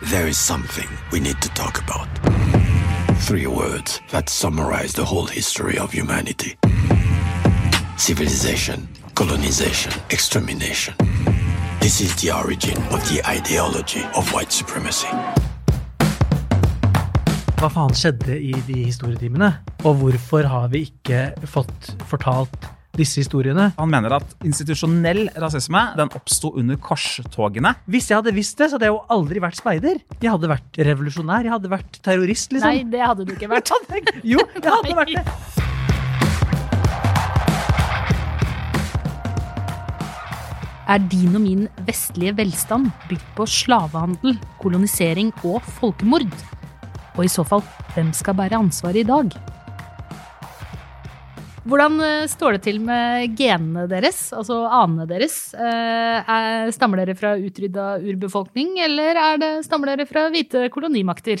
There is something we need to talk about. Three words that summarize the whole history of humanity civilization, colonization, extermination. This is the origin of the ideology of white supremacy. Hva faen skjedde i de historietimene? Og hvorfor har vi ikke fått fortalt disse historiene? Han mener at institusjonell rasisme den oppsto under korstogene. Hvis jeg hadde visst det, så hadde jeg jo aldri vært speider. Jeg hadde vært revolusjonær. Jeg hadde vært terrorist, liksom. Nei, det hadde du ikke vært. Jo, jeg hadde vært det. Er din og min vestlige velstand bygd på slavehandel, kolonisering og folkemord? Og i så fall, hvem skal bære ansvaret i dag? Hvordan eh, står det til med genene deres, altså anene deres? Eh, er, stammer dere fra utrydda urbefolkning, eller er det, stammer dere fra hvite kolonimakter?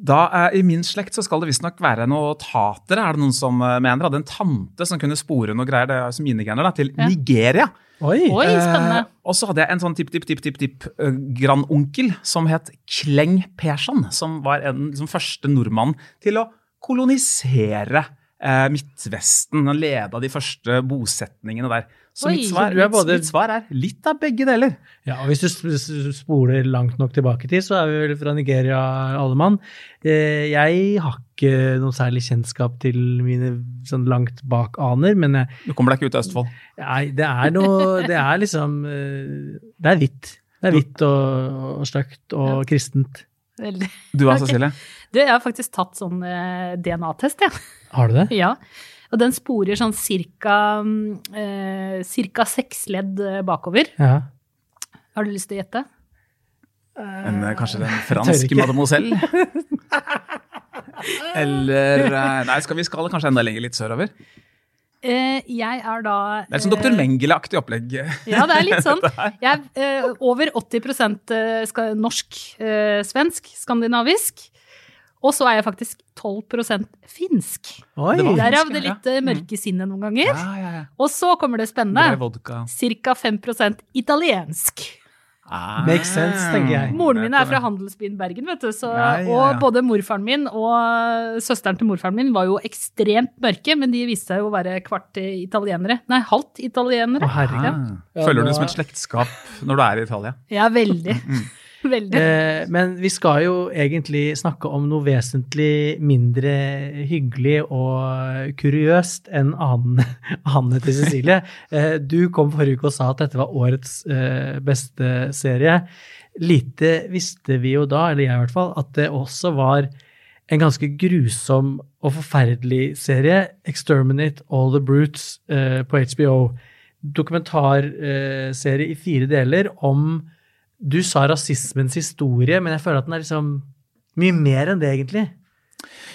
Da, eh, I min slekt så skal det visstnok være noe tatere, er det noen som eh, mener. Hadde en tante som kunne spore noe greier, det er altså mine gener, da, til Ja. Nigeria. Oi. Oi, spennende. Eh, og så hadde jeg en sånn tipp-tipp-tipp-tipp-grandonkel som het Kleng Persson, som var en liksom, første nordmann til å kolonisere eh, Midtvesten. Han leda de første bosetningene der. Så Oi, mitt, svar, så er mitt, både- mitt svar er litt av begge deler. Ja, og Hvis du spoler langt nok tilbake til, så er vi vel fra Nigeria alle mann. Eh, Jeg har ikke noe særlig kjennskap til mine sånn langt bak-aner, men jeg, Du kommer deg ikke ut av Østfold. nei, det er noe Det er liksom eh, Det er hvitt. Det er hvitt og, og stygt og kristent. Veldig. Du da, Cecilie? Cecilie? Du, jeg har faktisk tatt sånn eh, DNA-test, jeg. Har du det? Ja. Og den sporer sånn cirka, eh, cirka seks ledd eh, bakover. Ja. Har du lyst til å gjette? En, eh, kanskje en fransk mademoiselle? Eller Nei, skal vi skal kanskje enda lenger litt sørover? Eh, jeg er da Det er sånn Dr. Mengele-aktig opplegg. Ja, det er litt sånn. Jeg er eh, over 80 skal, norsk, eh, svensk, skandinavisk. Og så er jeg faktisk 12% finsk. Oi! Derav det litt eh, mørke sinnet noen ganger. Ja, ja, ja. Og så kommer det spennende. Ca. 5 italiensk. Ah. Makes sense, tenker jeg. Moren min er fra handelsbyen Bergen, vet du. Så, Ja, ja, ja. Og både morfaren min og søsteren til morfaren min var jo ekstremt mørke, men de viste seg jo å være kvart italienere. Nei, halvt italienere. Å, herregud. Ah. Ja, Føler du det som et slektskap når du er i Italia? Ja, veldig. veldig. Eh, men vi skal jo egentlig snakke om noe vesentlig mindre hyggelig og kuriøst enn Anne, til Cecilie. Eh, du kom forrige uke og sa at dette var årets eh, beste serie. Lite visste vi jo da, eller jeg i hvert fall, at det også var en ganske grusom og forferdelig serie, 'Exterminate All the Brutes' eh, på HBO. Dokumentarserie i fire deler om Du sa rasismens historie, men jeg føler at den er liksom mye mer enn det, egentlig.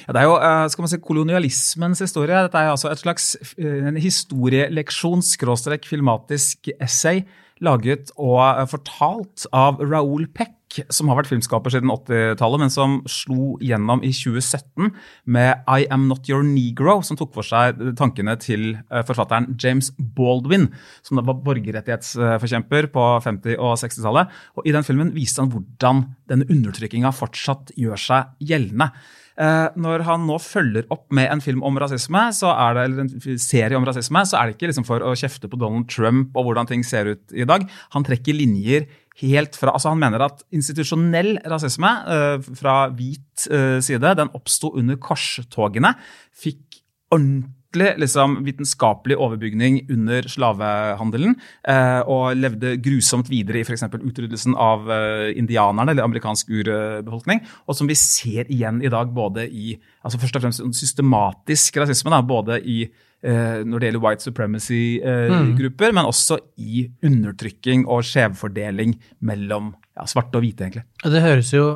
Ja, det er jo eh, skal man si, kolonialismens historie. Dette er altså et slags eh, en historieleksjon, skråstrek filmatisk essay, laget og eh, fortalt av Raoul Peck, som har vært filmskaper siden 80-tallet, men som slo gjennom i 2017 med I Am Not Your Negro, som tok for seg tankene til eh, forfatteren James Baldwin, som var borgerrettighetsforkjemper på 50- og 60-tallet. Og I den filmen viste han hvordan denne undertrykkinga fortsatt gjør seg gjeldende. Eh, når han nå følger opp med en film om rasisme, så er det, eller en serie om rasisme, så er det ikke liksom for å kjefte på Donald Trump og hvordan ting ser ut i dag. Han trekker linjer helt fra altså Han mener at institusjonell rasisme eh, fra hvit eh, side, den oppsto under korstogene. Fikk ordentlig liksom, vitenskapelig overbygning under slavehandelen, eh, og levde grusomt videre i f.eks. utryddelsen av eh, indianerne, eller amerikansk urbefolkning, og som vi ser igjen i dag både i altså først og fremst systematisk rasisme, da, både i eh, når det gjelder white supremacy-grupper, men også i undertrykking og skjevfordeling mellom ja, svarte og hvite, egentlig. Det høres jo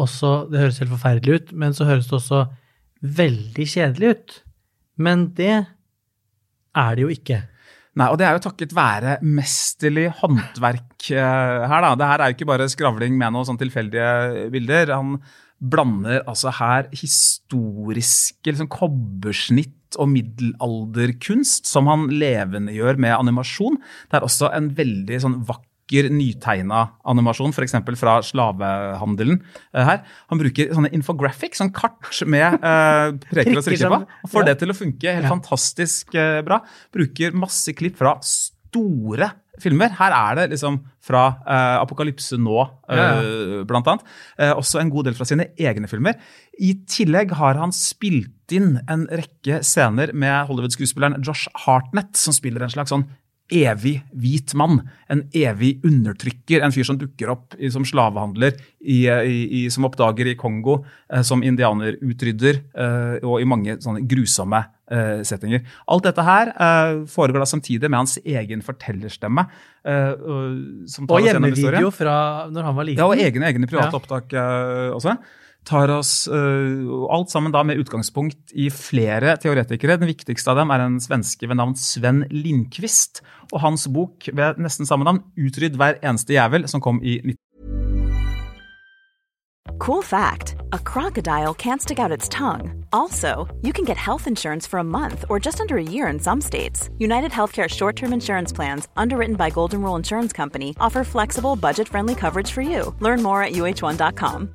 også Det høres helt forferdelig ut, men så høres det også veldig kjedelig ut. Men det er det jo ikke. Nei, og det er jo takket være mesterlig håndverk eh, her, da. Det her er jo ikke bare skravling med noen sånn tilfeldige bilder. Han blander altså her historiske liksom, kobbersnitt og middelalderkunst som han levendegjør med animasjon. Det er også en veldig sånn vakker bruker nytegna animasjon, f.eks. fra slavehandelen eh, her. Han bruker sånne infographics, sånn kart med eh, preker og strikker på. Han får Ja. det til å funke helt Ja. fantastisk eh, bra. Bruker masse klipp fra store filmer. Her er det liksom fra eh, Apokalypse nå, eh, blant annet. Eh, også en god del fra sine egne filmer. I tillegg har han spilt inn en rekke scener med Hollywood-skuespilleren Josh Hartnett, som spiller en slags sånn evig hvit mann. En evig undertrykker. En fyr som dukker opp som slavehandler, i, i, som oppdager i Kongo, eh, som indianerutrydder, eh, og i mange sånne grusomme eh, settinger. Alt dette her foregår da samtidig med hans egen fortellerstemme. eh, og- hjemmevideo fra når han var liten. Ja, og egne, egne private Ja. opptak også. Tar oss eh, alt sammen da med utgangspunkt i flere teoretikere. Den viktigste av dem er en svenske ved navn Sven Lindqvist. Og hans bok ved nesten samme navn, 'Utrydd hver eneste jævel', som kom i 19... Cool fact a crocodile can't stick out its tongue. Also, you can get health insurance for a month or just under a year in some states. United Healthcare short term insurance plans, underwritten by Golden Rule Insurance Company, offer flexible, budget friendly coverage for you. Learn more at uh1.com.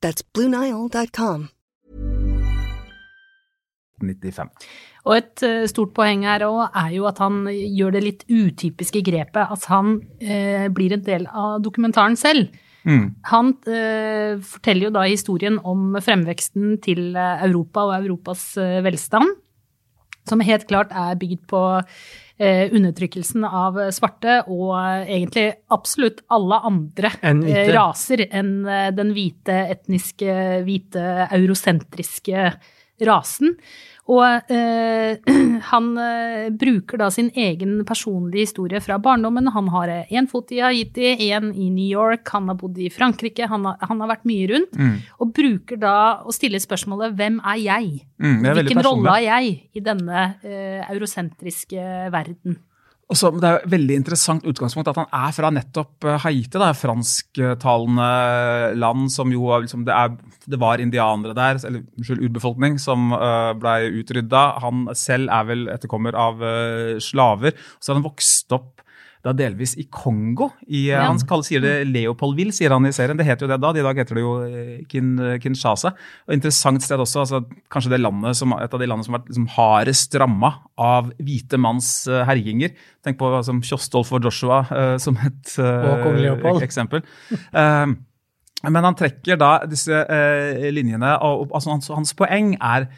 That's BlueNile.com. 95. Og et eh, stort poeng her også er jo at han gjør det litt utypiske grepet at han eh, blir en del av dokumentaren selv. Han eh, forteller jo da historien om fremveksten til eh, Europa og Europas eh, velstand, som helt klart er bygd på undertrykkelsen av svarte og eh, egentlig absolutt alle andre en eh, raser enn eh, den hvite, etniske, hvite, eurosentriske rasen. Og eh, han eh, bruker da sin egen personlige historie fra barndommen. Han har én fot i Haiti, én i New York, han har bodd i Frankrike, han har, han har vært mye rundt. Og bruker da å stille spørsmålet 'Hvem er jeg?' Mm, er Hvilken rolle har jeg i denne eh, eurosentriske verden? Og så, det er jo veldig interessant utgangspunkt at han er fra nettopp Haiti, Haiti, da, fransktalende land som jo er liksom, det, er, det var indianere der, eller unnskyld, urbefolkning, som uh, blei utrydda. Han selv er vel etterkommer av uh, slaver. Så har han vokst opp da delvis i Kongo. I, eh, Ja. Han kaller, sier det Leopoldville, sier han i serien. Det heter jo det da. I dag heter det jo eh, Kin, Kinshasa. Og Interessant sted også. altså Kanskje det landet som, et av de landene som har vært liksom, hardest ramma av hvite manns uh, herjinger. Tenk på altså, Kjostolf og Joshua uh, som et eh, Leopold. eksempel. Uh, men han trekker da disse eh, linjene, og og, altså, hans, hans poeng er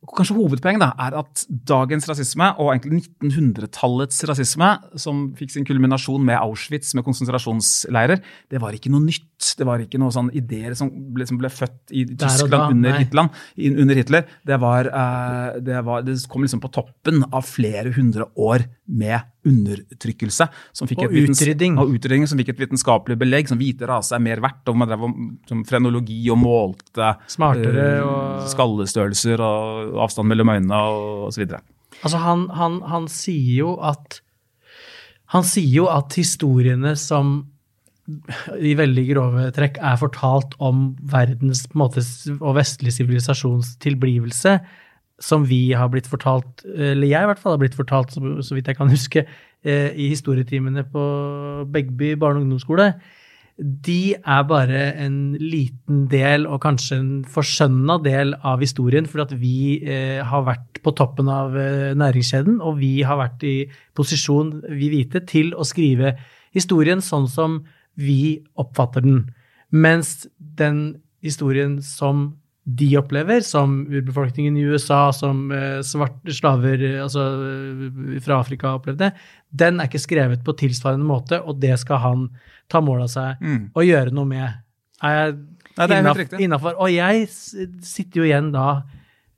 Kanskje hovedpoeng da, er at dagens rasisme, og egentlig 1900-tallets rasisme, som fikk sin kulminasjon med Auschwitz, med konsentrasjonsleirer, det var ikke noe nytt. Det var ikke noen sånn ideer som ble, som ble født i Tyskland da, under. Hitler, under Hitler. Det, var, eh, det, var, det kom liksom på toppen av flere hundre år med undertrykkelse. Og utrydding. Og utrydding som fikk et vitenskapelig belegg, som hvite rase er mer verdt, og man drev om frenologi og målte Smartere eh, og- skallestørrelser og avstand mellom øynene osv. Altså, han, han, han sier jo at Han sier jo at historiene som i veldig grove trekk er fortalt om verdens måte, og vestlig sivilisasjons tilblivelse, som vi har blitt fortalt, eller jeg i hvert fall har blitt fortalt, så, vidt jeg kan huske, eh, i historietimene på Begby barne- og ungdomsskole, de er bare en liten del, og kanskje en forskjønna del av historien, For at vi eh, har vært på toppen av eh, næringskjeden, og vi har vært i posisjon, vi hvite, til å skrive historien sånn som vi oppfatter den. Mens den historien som de opplever, som urbefolkningen i USA, som eh, svarte slaver eh, altså, eh, fra Afrika opplevde, den er ikke skrevet på tilsvarende måte, og det skal han ta mål av seg og gjøre noe med. Er jeg Nei, innafor? Og jeg sitter jo igjen da,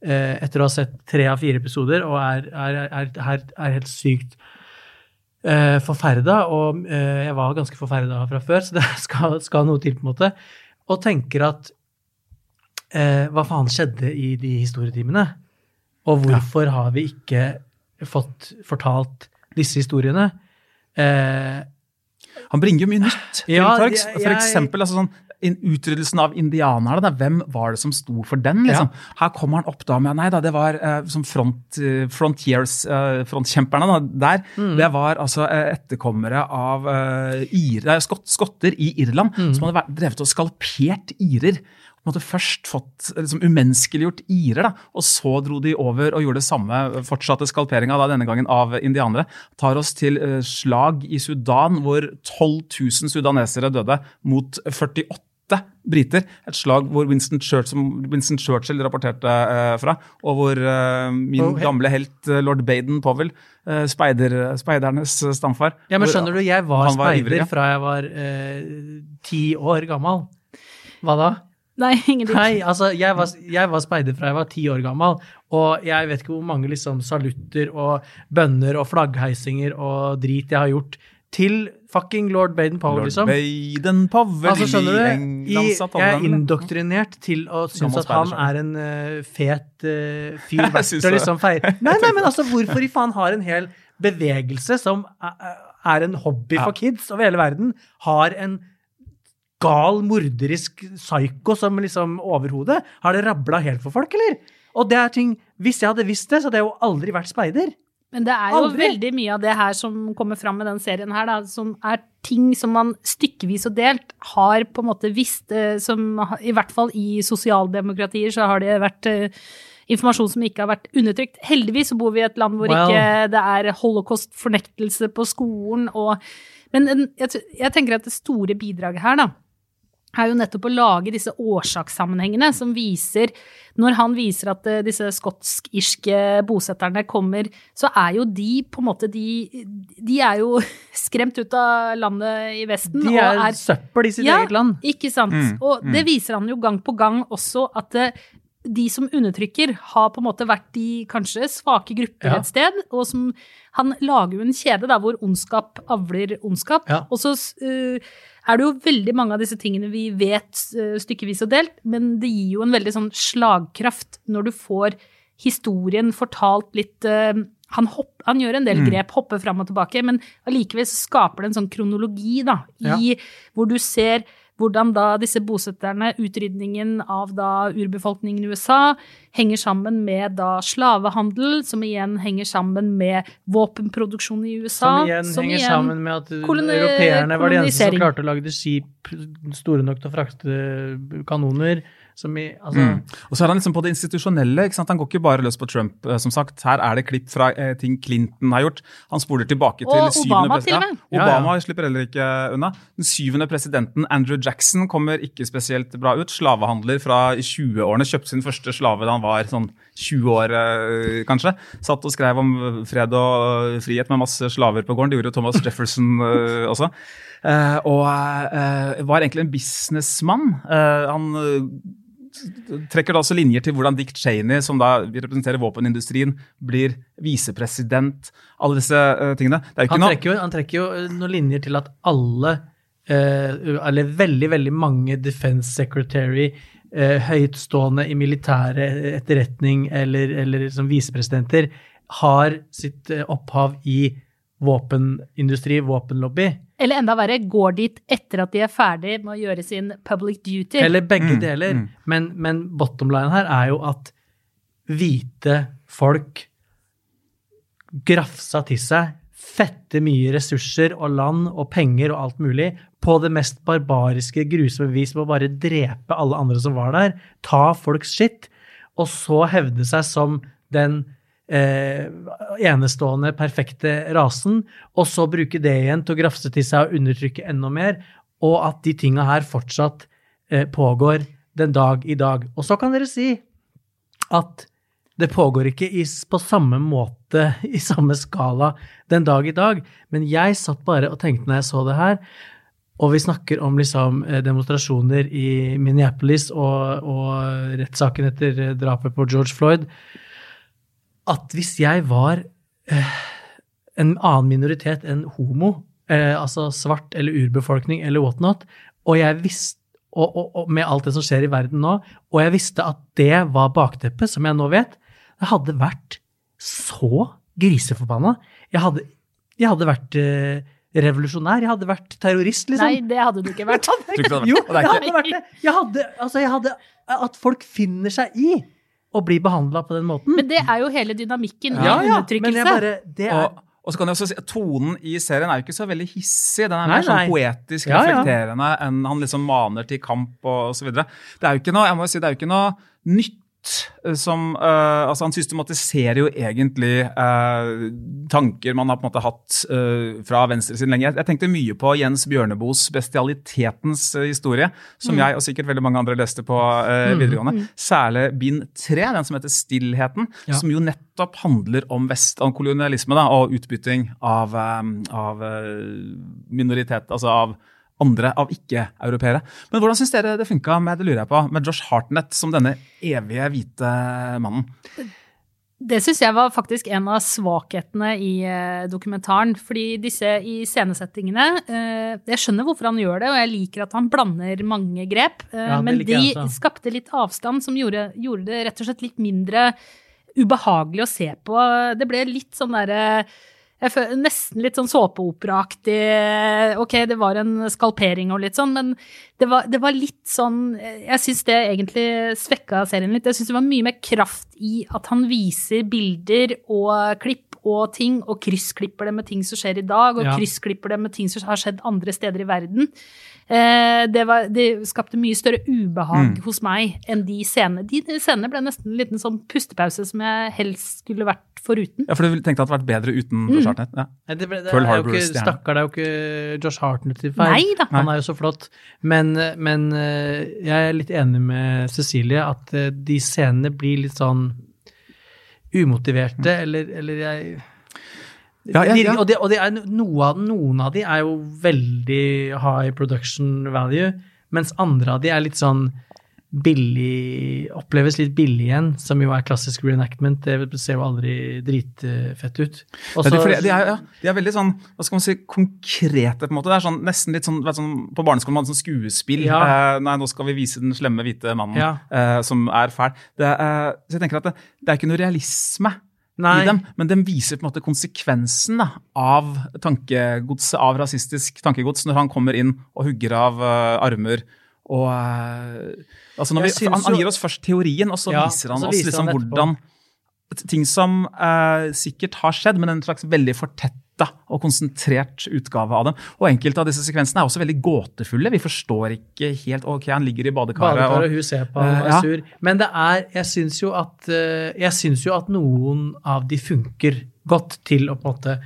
etter å ha sett tre av fire episoder, og er, er, er, er, er helt sykt eh, forferda, og eh, jeg var ganske forferda fra før, så det skal, skal noe til, på en måte, og tenker at eh, hva faen skjedde i de historietimene? Og hvorfor har vi ikke fått fortalt disse historiene? Eh, Han bringer jo mye nytt Ja, jeg- For eksempel altså sånn, utryddelsen av indianerne. Da. Hvem var det som sto for den? Liksom? Her kommer han opp da med Nei da, det var uh, som front, uh, frontiers, uh, frontkjemperne da, der. Mm. Det var altså etterkommere av ir, skott, skotter i Irland Mm. som hadde vært, drevet og skalpert irer. På en måte først fått liksom, umenneskeliggjort irer, da, og så dro de over og gjorde det samme. Fortsatte skalperinga denne gangen av indianere. Tar oss til uh, slag i Sudan, hvor 12 000 sudanesere døde mot 48 briter. Et slag hvor Winston Churchill, Winston Churchill rapporterte eh, fra, og hvor eh, min Og he- gamle helt eh, lord Baden-Powell, eh, speider, speidernes stamfar ja, men hvor- skjønner du, jeg var var ivrig, speider ja. fra jeg var eh, ti år gammel. Hva da? Nei, ingenting. Nei, altså, jeg var, jeg var speider fra jeg var ti år gammel, og jeg vet ikke hvor mange liksom salutter og bønner og flaggheisinger og drit jeg har gjort til fucking lord Baden-Powell, liksom. Baden-Powell Altså, skjønner du, i, jeg er indoktrinert til å synes at han er en uh, fet uh, fyr verdt å liksom feire. Nei, nei, men altså, hvorfor i faen har en hel bevegelse som er en hobby for kids over hele verden, har en gal, morderisk psyko som liksom overhodet? Har det rabla helt for folk, eller? Og det er ting Hvis jeg hadde visst det, så hadde jeg jo aldri vært speider. Men det er jo Aldri. veldig mye av det her som kommer fram med den serien her, da, som er ting som man stykkevis og delt har på en måte visst, eh, som i hvert fall i sosialdemokratier så har det vært eh, informasjon som ikke har vært undertrykt. Heldigvis så bor vi i et land hvor Well. ikke det er holocaust-fornektelse på skolen og Men jeg, jeg tenker at det store bidraget her, da, er jo nettopp å lage disse årsakssammenhengene som viser Når han viser at eh, disse skotsk-irske bosetterne kommer, så er jo de på en måte de De er jo skremt ut av landet i Vesten. De og er søppel i sitt Ja, eget land. Ikke sant. Mm, Og det viser han jo gang på gang også, at eh, de som undertrykker, har på en måte vært de kanskje svake grupper Ja. et sted. Og som Han lager jo en kjede der hvor ondskap avler ondskap. Ja. Og så eh, er det jo veldig mange av disse tingene vi vet eh, stykkevis og delt, men det gir jo en veldig sånn slagkraft når du får historien fortalt litt eh, han, hopp, han gjør en del Mm. grep, hopper fram og tilbake, men allikevel skaper det en sånn kronologi, da, i hvor du ser hvordan da disse bosetterne, utrydningen av da urbefolkningen i USA, henger sammen med da slavehandel, som igjen henger sammen med våpenproduksjon i USA. Som igjen henger sammen med at europeerne var de eneste som klarte å lage skip store nok til å frakte kanoner. Som i, altså, Mm. Og så er han liksom på det institusjonelle. ikke sant? Han går ikke bare løs på Trump. eh, som sagt. Her er det klipp fra eh, ting Clinton har gjort. Han spoler tilbake til Og syvende Obama til og med. Ja, Ja, ja. Obama slipper heller ikke unna. Den syvende presidenten, Andrew Jackson, kommer ikke spesielt bra ut. Slavehandler fra i 20-årene. Kjøpte sin første slave da han var sånn 20 år, eh, kanskje. Satt og skrev om fred og frihet med masse slaver på gården. Det gjorde jo Thomas Jefferson eh, også. Eh, og eh, var egentlig en businessmann. Eh, han eh, trekker da også linjer til hvordan Dick Cheney, som da representerer våpenindustrien, blir visepresident. Alle disse uh, tingene. Han, trekker jo, han trekker jo eh, noen linjer til at alle, uh, eller veldig, veldig mange defense secretary, høytstående i militære etterretning eller, eller som visepresidenter, har sitt opphav i våpenindustri, våpenlobby. Eller enda verre, går dit etter at de er ferdig med å gjøre sin public duty. Eller begge Mm, deler. mm. Men, men bottom line her er jo at hvite folk grafsa til seg fette mye ressurser og land og penger og alt mulig på det mest barbariske, grusomme vis med å bare drepe alle andre som var der, ta folks skitt, og så hevde seg som den eh, enestående, perfekte rasen, og så bruke det igjen til å grafse til seg og undertrykke enda mer, og at de tinga her fortsatt eh, pågår den dag i dag. Og så kan dere si at det pågår ikke i, på samme måte, i samme skala, den dag i dag. Men jeg satt bare og tenkte når jeg så det her, og vi snakker om liksom eh, demonstrasjoner i Minneapolis og, og rettssaken etter eh, drapet på George Floyd, at hvis jeg var eh, en annen minoritet enn homo, eh, altså svart eller urbefolkning eller whatnot, og jeg visste og, og, og med alt det som skjer i verden nå, og jeg visste at det var bakteppet, som jeg nå vet, det hadde vært så griseforbanna. Jeg hadde, jeg hadde vært eh, revolusjonær, jeg hadde vært terrorist, liksom. Nei, det hadde du ikke vært. Jo, det jeg hadde vært det. Jeg hadde, altså, jeg hadde At folk finner seg i å bli behandla på den måten. Men det er jo hele dynamikken i ja, ja, men undertrykkelse. bare Det er Og, og så kan jeg også si at Tonen i serien er jo ikke så veldig hissig. Den er Nei, mer sånn nei. poetisk Ja, ja. reflekterende enn han liksom maner til kamp og osv. Det er jo ikke noe jeg må jo si, det er jo ikke noe nytt som uh, Altså, han systematiserer jo egentlig uh, tanker man har på en måte hatt uh, fra venstresiden lenge. Jeg, jeg tenkte mye på Jens Bjørneboes 'Bestialitetens eh, historie', som jeg og sikkert veldig mange andre leste på eh, videregående. Særlig bind tre, den som heter 'Stillheten', Ja. som jo nettopp handler om vest, om kolonialisme da, og utbytting av, um, av eh, minoritet, altså av andre, av ikke-europeere. Men hvordan syns dere det funka med det lurer jeg på, med Josh Hartnett som denne evige hvite mannen? Det syns jeg var faktisk en av svakhetene i eh, dokumentaren. Fordi disse iscenesettingene eh, Jeg skjønner hvorfor han gjør det, og jeg liker at han blander mange grep. eh, Ja, men de jeg skapte litt avstand som gjorde, gjorde det rett og slett litt mindre ubehagelig å se på. Det ble litt sånn derre føler, Nesten litt sånn såpeoperaaktig. Ok, det var en skalpering og litt sånn, men det var, det var litt sånn Jeg syns det egentlig svekka serien litt. Jeg syns det var mye mer kraft i at han viser bilder og klipp og ting, og kryssklipper det med ting som skjer i dag, og Ja. kryssklipper det med ting som har skjedd andre steder i verden. Eh, det, var, det skapte mye større ubehag hos meg enn de scenene. De scenene ble nesten en liten sånn pustepause som jeg helst skulle vært foruten. Ja, For du tenkte at det hadde vært bedre uten Josh Hartnett? Ja. ja det, ble, det Pearl er jo Harbor ikke. Stakkar, det er jo ikke Josh Hartnett til feil. Nei da. Han er jo så flott. Men, men eh, jeg er litt enig med Cecilie at eh, de scenene blir litt sånn umotiverte, eller, eller jeg Ja, ja, ja. Og, det, og det er, av, noen av de er jo veldig high production value, mens andre av de er litt sånn billig Oppleves litt billig igjen, som jo er klassisk reenactment. Det ser jo aldri dritfett ut. Også, de, de, er, ja, de er veldig sånn, hva skal man si, konkrete, på en måte. Det er sånn, nesten litt sånn, sånn På barneskolen man hadde sånn skuespill. Ja. Eh, nei, nå skal vi vise den slemme hvite mannen eh, som er fæl. Det, eh, så jeg tenker at det, det er ikke noe realisme Nei. i dem, men den viser på en måte konsekvensen da, av tankegodset, av rasistisk tankegods, når han kommer inn og hugger av uh, armer. Og, uh, altså når vi, han, han gir oss først teorien, og så Ja, viser han så viser oss liksom han hvordan ting som uh, sikkert har skjedd, men en slags veldig fortetta og konsentrert utgave av dem. Og enkelte av disse sekvensene er også veldig gåtefulle. Vi forstår ikke helt Ok, han ligger i badekaret. Badekaret, og, hun ser på ham og er sur. ja. Men det er Jeg syns jo eh, jo at noen av de funker godt til å på en måte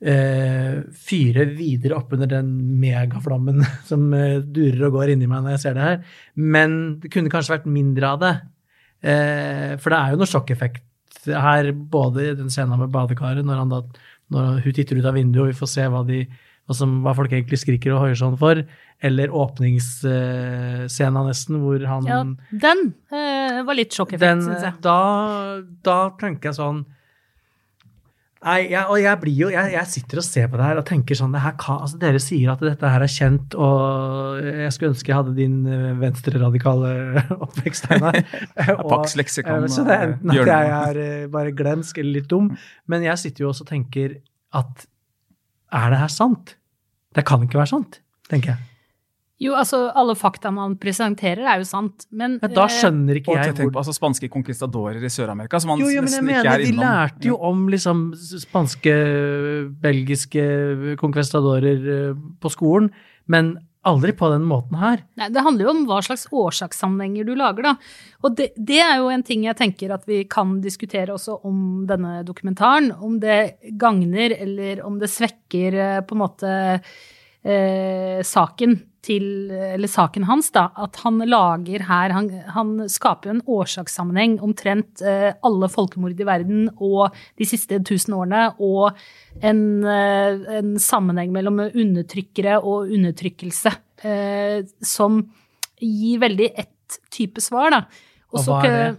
eh, fyre videre oppunder den megaflammen som eh, durer og går inni meg når jeg ser det her. Men det kunne kanskje vært mindre av det. Eh, for det er jo noe sjokkeffekt her, både i den scenen med badekaret, når, han da, når hun titter ut av vinduet og vi får se hva, de, hva, som, hva folk egentlig skriker og hoier sånn for, eller åpningsscena nesten, hvor han Ja, den eh, var litt sjokkeffekt, syns jeg. da, da tenker jeg sånn Nei, jeg, og jeg blir jo jeg, jeg sitter og ser på det her og tenker sånn det her kan, altså Dere sier at dette her er kjent, og jeg skulle ønske jeg hadde din eh, venstreradikale oppvekst, Einar. Og- Pax leksikon, eh, Så det er enten at jeg er eh, bare glemsk eller litt dum, men jeg sitter jo også og tenker at er det her sant? Det kan ikke være sant, tenker jeg. Jo, altså, alle fakta man presenterer, er jo sant, men ja, da eh, skjønner ikke jeg hvor på altså, spanske conquistadorer i Sør-Amerika, som man Jo, jo, men jeg mener, er de innom. lærte jo om liksom spanske, belgiske conquistadorer eh, på skolen, men aldri på den måten her. Nei, det handler jo om hva slags årsakssammenhenger du lager, da. Og det, det er jo en ting jeg tenker at vi kan diskutere også om denne dokumentaren. Om det gagner, eller om det svekker eh, på en måte eh, saken til Eller saken hans, da. At han lager her Han, han skaper jo en årsakssammenheng omtrent eh, alle folkemord i verden og de siste tusen årene, og en, eh, en sammenheng mellom undertrykkere og undertrykkelse, eh, som gir veldig ett type svar, da. Og hva er det?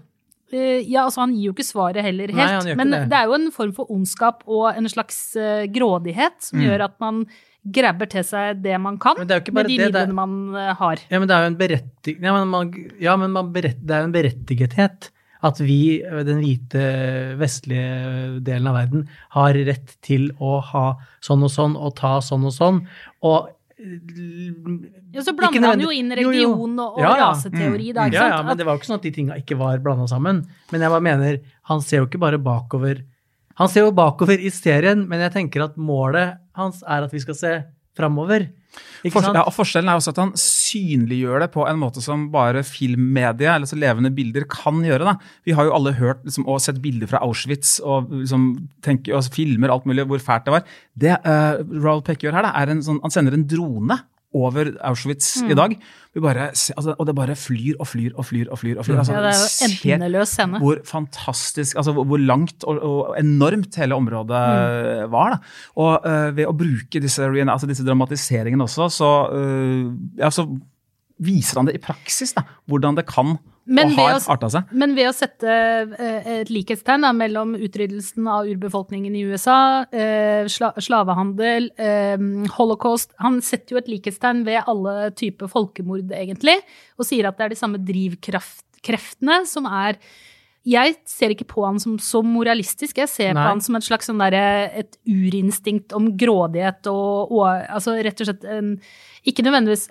Ja, altså han gir jo ikke svaret heller helt. Nei, men det. det. er jo en form for ondskap og en slags grådighet som Mm. gjør at man grabber til seg det man kan det med de midlene man eh, har. Ja, men det er jo en berettig... Ja, men, man, ja, men man berett, det er jo en berettigethet at vi, den hvite vestlige delen av verden, har rett til å ha sånn og sånn og ta sånn og sånn. Og Ja, så blander han jo inn religion og, og Ja, ja. raseteori, da, ikke Ja, sant? ja, men det var jo ikke sånn at de tinga ikke var blanda sammen. Men jeg bare mener, han ser jo ikke bare bakover. Han ser jo bakover i serien, men jeg tenker at målet hans er at vi skal se framover. Forskjell, ja, forskjellen er også at han synliggjør det på en måte som bare filmmediet, eller så levende bilder, kan gjøre. Da. Vi har jo alle hørt liksom, og sett bilder fra Auschwitz og, liksom, tenker, og filmer alt mulig hvor fælt det var. Det uh, Raoul Peck gjør her, da, er en sånn, han sender en drone over Auschwitz Mm. i dag. Vi bare, altså, og det bare flyr og flyr og flyr og flyr. og flyr. Altså, Ja, det er jo endeløs scene. Hvor fantastisk, altså hvor, hvor langt og, og enormt hele området Mm. var. Da. Og uh, ved å bruke disse, altså disse dramatiseringene også, så, uh, ja, så viser han det i praksis, da, hvordan det kan Men og har å- arta seg. Men ved å sette eh, et likhetstegn da, mellom utryddelsen av urbefolkningen i USA, eh, sla slavehandel, eh, holocaust Han setter jo et likhetstegn ved alle typer folkemord, egentlig, og sier at det er de samme drivkreftene som er jeg ser ikke på han som så moralistisk, jeg ser Nei. på han som et slags sånn der, et urinstinkt om grådighet og, og altså rett og slett en Ikke nødvendigvis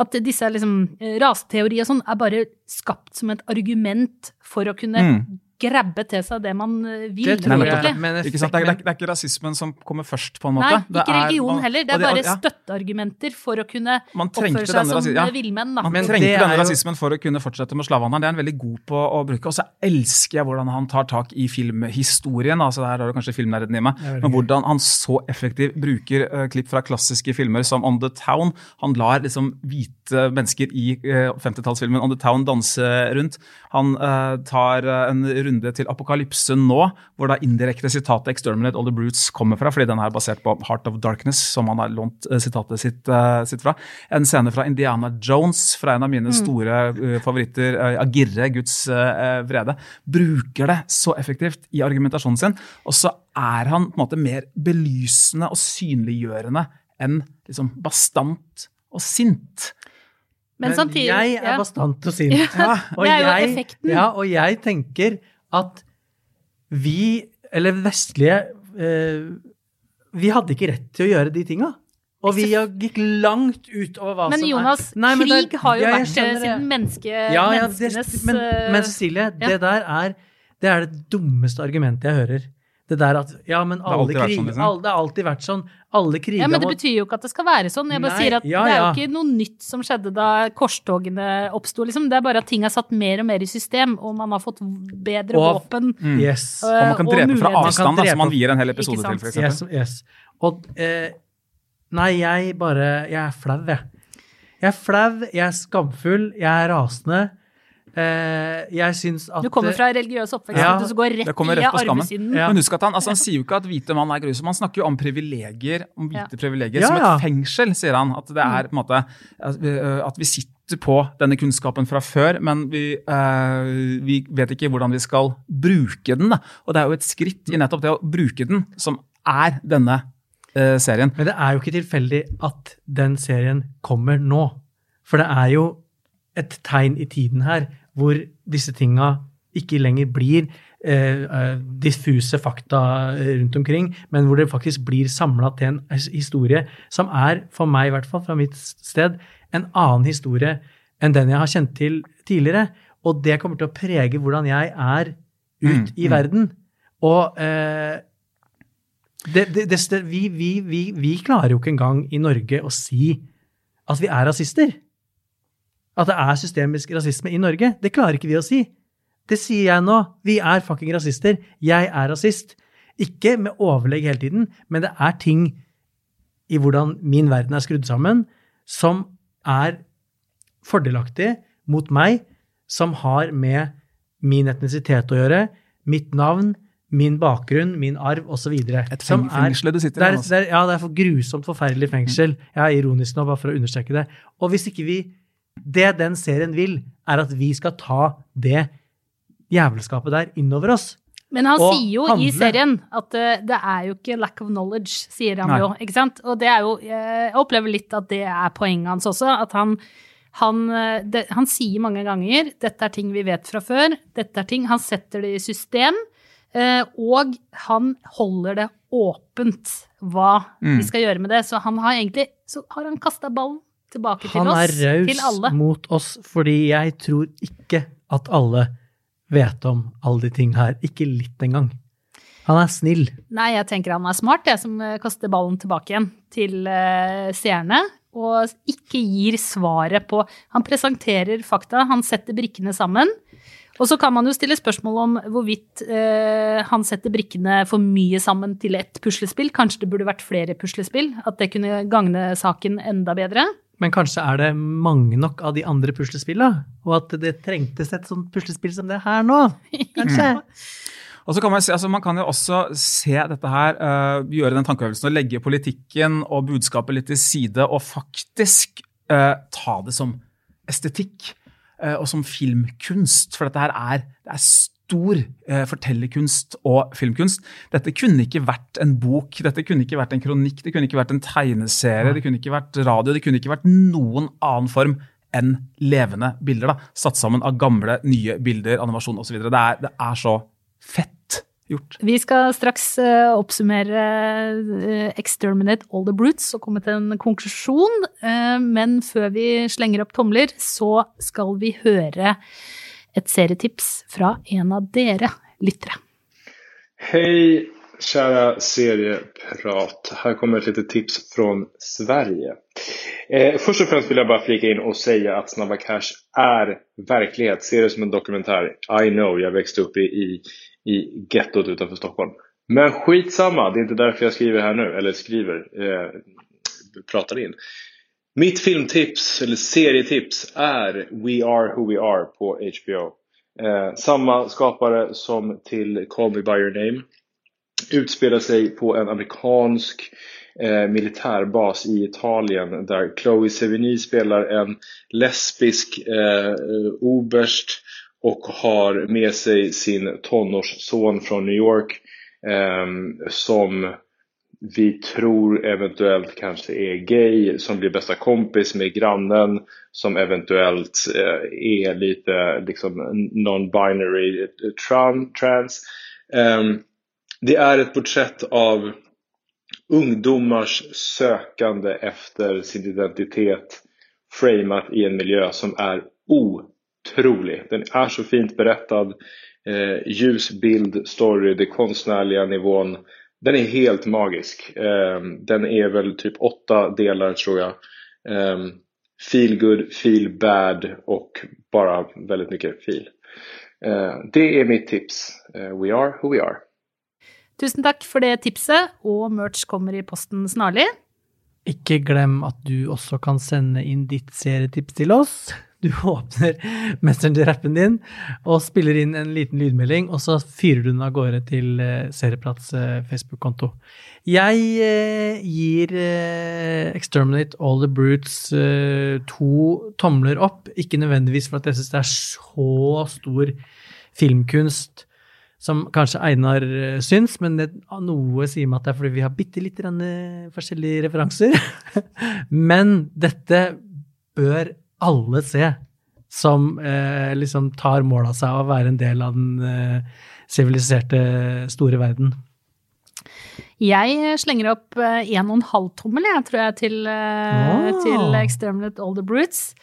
at disse liksom, raseteorier og sånn er bare skapt som et argument for å kunne Mm. Grabbe til seg det man eh, vil. Det tror jeg. nettopp. Men Ikke sant? Det, er, det, er, ikke rasismen som kommer først, på en måte. Nei, Det ikke er- religion heller. Det er bare ja, støtteargumenter for å kunne oppføre seg denne som ja. eh, villmenn. Da. Man trengte denne jo- rasismen for å kunne fortsette med slavehandelen. Det er han veldig god på å bruke. Og så elsker jeg hvordan han tar tak i filmhistorien. altså Der har du kanskje filmnerden i meg. Det Men hvordan han så effektivt bruker uh, klipp fra klassiske filmer som On the Town. Han lar liksom hvite mennesker i uh, 50-tallsfilmen On the Town danse rundt. Han uh, tar en runde til Apokalypse nå, hvor da indirekte sitatet 'Exterminate All the Brutes' kommer fra, fordi den er basert på Heart of Darkness, som han har lånt eh, sitatet sitt, uh, sitt fra. En scene fra Indiana Jones, fra en av mine store uh, favoritter, uh, Agirre, Guds vrede. Bruker det så effektivt i argumentasjonen sin, og så er han på en måte mer belysende og synliggjørende enn liksom bastant og sint. Men, samtidig jeg er ja. bastant og sint. Ja, Og jeg- Ja, og jeg tenker at vi, eller vestlige eh, Vi hadde ikke rett til å gjøre de tinga. Og vi gikk langt utover hva Men som Jonas, er Nei, men er- krig har jo Ja, vært siden menneske, Ja, ja, det, menneskenes men, eh, men Cecilie, ja. det der er det er det dummeste argumentet jeg hører. Det der at Ja, men alle det kriger sånn, liksom. alle, det har alltid vært sånn. Alle kriger Ja, men det mot- betyr jo ikke at det skal være sånn. Jeg bare Nei, sier at ja, Det er jo ja. ikke noe nytt som skjedde da korstogene oppsto, liksom. Det er bare at ting er satt mer og mer i system, og man har fått bedre Og- våpen. Yes. Og, Og man kan drepe fra avstand, Man da, som man vier en hel episode til, f.eks. Yes, yes. Og eh, Nei, jeg bare Jeg er flau, jeg. Jeg er flau, jeg er skamfull, jeg er rasende. Eh, jeg syns at Du kommer fra religiøs oppvekst, Ja, du går rett, rett i arvesynden. Ja. Men husk at han, altså han sier jo ikke at hvite mann er grusom. Han snakker jo om privilegier, om hvite Ja. privilegier Ja, som ja. et fengsel, sier han. At det er på en måte at vi, vi sitter på denne kunnskapen fra før, men vi, øh, vi vet ikke hvordan vi skal bruke den. Da. Og det er jo et skritt i nettopp det å bruke den som er denne øh, serien. Men det er jo ikke tilfeldig at den serien kommer nå. For det er jo et tegn i tiden her hvor disse tinga ikke lenger blir eh, eh, diffuse fakta rundt omkring, men hvor det faktisk blir samla til en historie som er, for meg i hvert fall, fra mitt sted, en annen historie enn den jeg har kjent til tidligere. Og det kommer til å prege hvordan jeg er ut Mm, i mm. verden. Og eh, det, det, det, vi, vi, vi, vi klarer jo ikke engang i Norge å si at vi er rasister. At det er systemisk rasisme i Norge. Det klarer ikke vi å si. Det sier jeg nå. Vi er fucking rasister. Jeg er rasist. Ikke med overlegg hele tiden, men det er ting i hvordan min verden er skrudd sammen, som er fordelaktig mot meg, som har med min etnisitet å gjøre, mitt navn, min bakgrunn, min arv osv. Et feng- fengsel du sitter i, altså. Ja, det er for grusomt forferdelig fengsel. Jeg er ironisk nå, bare for å understreke det. Og hvis ikke vi Det den serien vil, er at vi skal ta det jævelskapet der innover oss. Men han sier jo handle. i serien at eh, det er jo ikke lack of knowledge, sier han Nei. jo. ikke sant? Og det er jo Jeg opplever litt at det er poenget hans også. At han han, eh, det, han sier mange ganger 'dette er ting vi vet fra før', dette er ting Han setter det i system, eh, og han holder det åpent hva Mm. vi skal gjøre med det. Så han har egentlig Så har han kasta ballen tilbake til oss. oss, er raus mot oss, fordi jeg tror ikke at alle vet om alle de ting her. Ikke litt engang. Han er snill. Nei, jeg tenker han er smart, jeg, som eh, kaster ballen tilbake igjen til uh, seerne. Og ikke gir svaret på Han presenterer fakta, han setter brikkene sammen. Og så kan man jo stille spørsmål om hvorvidt eh, han setter brikkene for mye sammen til ett puslespill. Kanskje det burde vært flere puslespill? At det kunne gagne saken enda bedre? Men kanskje er det mange nok av de andre puslespillene, og at det trengtes et sånt puslespill som det her nå? Kanskje? Og så kan Man se, altså man kan jo også se dette her, uh, gjøre den tankeøvelsen og legge politikken og budskapet litt til side og faktisk uh, ta det som estetikk uh, og som filmkunst. For dette her er, det er stor eh, fortellerkunst og filmkunst. Dette kunne ikke vært en bok, dette kunne ikke vært en kronikk, det kunne ikke vært en tegneserie, det kunne ikke vært radio, det kunne ikke vært noen annen form enn levende bilder. da, Satt sammen av gamle, nye bilder, animasjon osv. Det, er- det er så fett gjort. Vi skal straks uh, oppsummere uh, Exterminate All the Brutes og komme til en konklusjon. Uh, men før vi slenger opp tomler, så skal vi høre et serietips fra en av dere lyttere. Hei, kjære serieprat. Her kommer et lite tips fra Sverige. Eh, først og fremst vil jeg bare flika inn og si at Snabba Cash er virkelighet. Se det som en dokumentar. I know, jeg vokste opp i, i, i gettoet utenfor Stockholm. Men skitsamma, det er ikke derfor jeg skriver her nå, Eller skriver, eh, prater in. Mitt filmtips, eller serietips, är We Are Who We Are på HBO. Eh, samma skapare som till Call Me By Your Name. Utspelar sig på en amerikansk eh, militärbas i Italien där Chloe Sevigny spelar en lesbisk eh, oberst och har med sig sin tonårsson från New York eh, som vi tror eventuellt kanskje er gay, som blir bästa kompis med grannen, som eventuellt eh, litt liksom non-binary tran, trans. Ehm, det er et portrett av ungdomars sökande efter sin identitet framat i en miljø som er otrolig. Den er så fint berättad. Eh, ljus story, det konstnärliga nivån. Den är helt magisk. Eh, den är väl typ åtta delar tror jag. Eh, feel good, feel bad och bara väldigt mycket feel. Eh, det är mitt tips. Eh, we are who we are. Tusen takk for det tipset, og merch kommer i posten snarlig. Ikke glem at du også kan sende inn ditt serietips til oss. Du åpner Messenger-appen din og spiller inn en liten lydmelding, og så fyrer du den av gårde til eh, Serieprats eh, Facebook-konto. Jeg eh, gir Exterminate All the Brutes to tomler opp. Ikke nødvendigvis for at jeg syns det er så stor filmkunst som kanskje Einar syns, men det, noe sier meg at det er fordi vi har bitte litt forskjellige referanser. men dette bør alle se, som eh, liksom tar mål av seg å være en del av den eh, store verden. Jeg slenger opp én en og en halv tommel, jeg, tror jeg, til, eh, Ah. til Exterminate All the Brutes.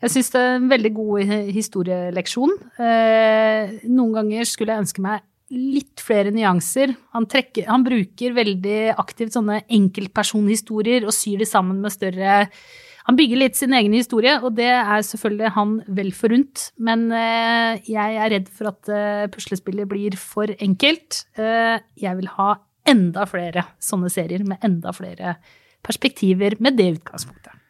Jeg syns det er en veldig god historieleksjon. Eh, noen ganger skulle jeg ønske meg litt flere nyanser. Han, trekker, han bruker veldig aktivt sånne enkeltpersonhistorier og syr de sammen med større Han bygger litt sin egen historie, og det er selvfølgelig han vel forunt. Men eh, jeg er redd for at eh, puslespillet blir for enkelt. Eh, jeg vil ha enda flere sånne serier med enda flere perspektiver med det utgangspunktet.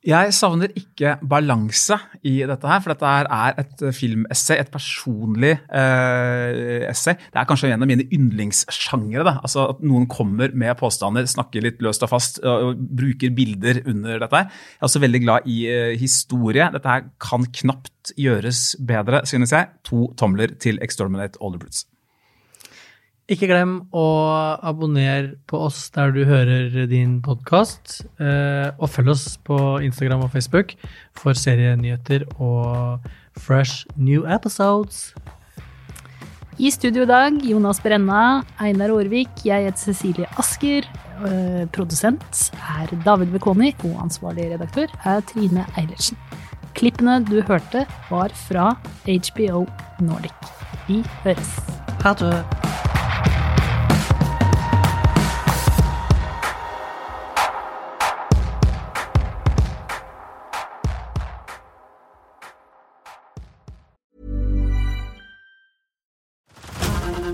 Jeg savner ikke balanse i dette her, for dette er et filmessay, et personlig eh, essay. Det er kanskje en av mine yndlingssjangere. Altså at noen kommer med påstander, snakker litt løst og fast og, og bruker bilder under dette. her. Jeg er også veldig glad i eh, historie. Dette her kan knapt gjøres bedre, synes jeg. To tomler til Exterminate Brutes. Ikke glem å abonnere på oss der du hører din podkast. Eh, og følg oss på Instagram og Facebook for serienyheter og fresh new episodes. I studio i dag Jonas Brenna, Einar Aarvik, jeg heter Cecilie Asker. Eh, produsent er David Bekoni, og ansvarlig redaktør er Trine Eilertsen. Klippene du hørte, var fra HBO Nordic. Vi høres. Ha det.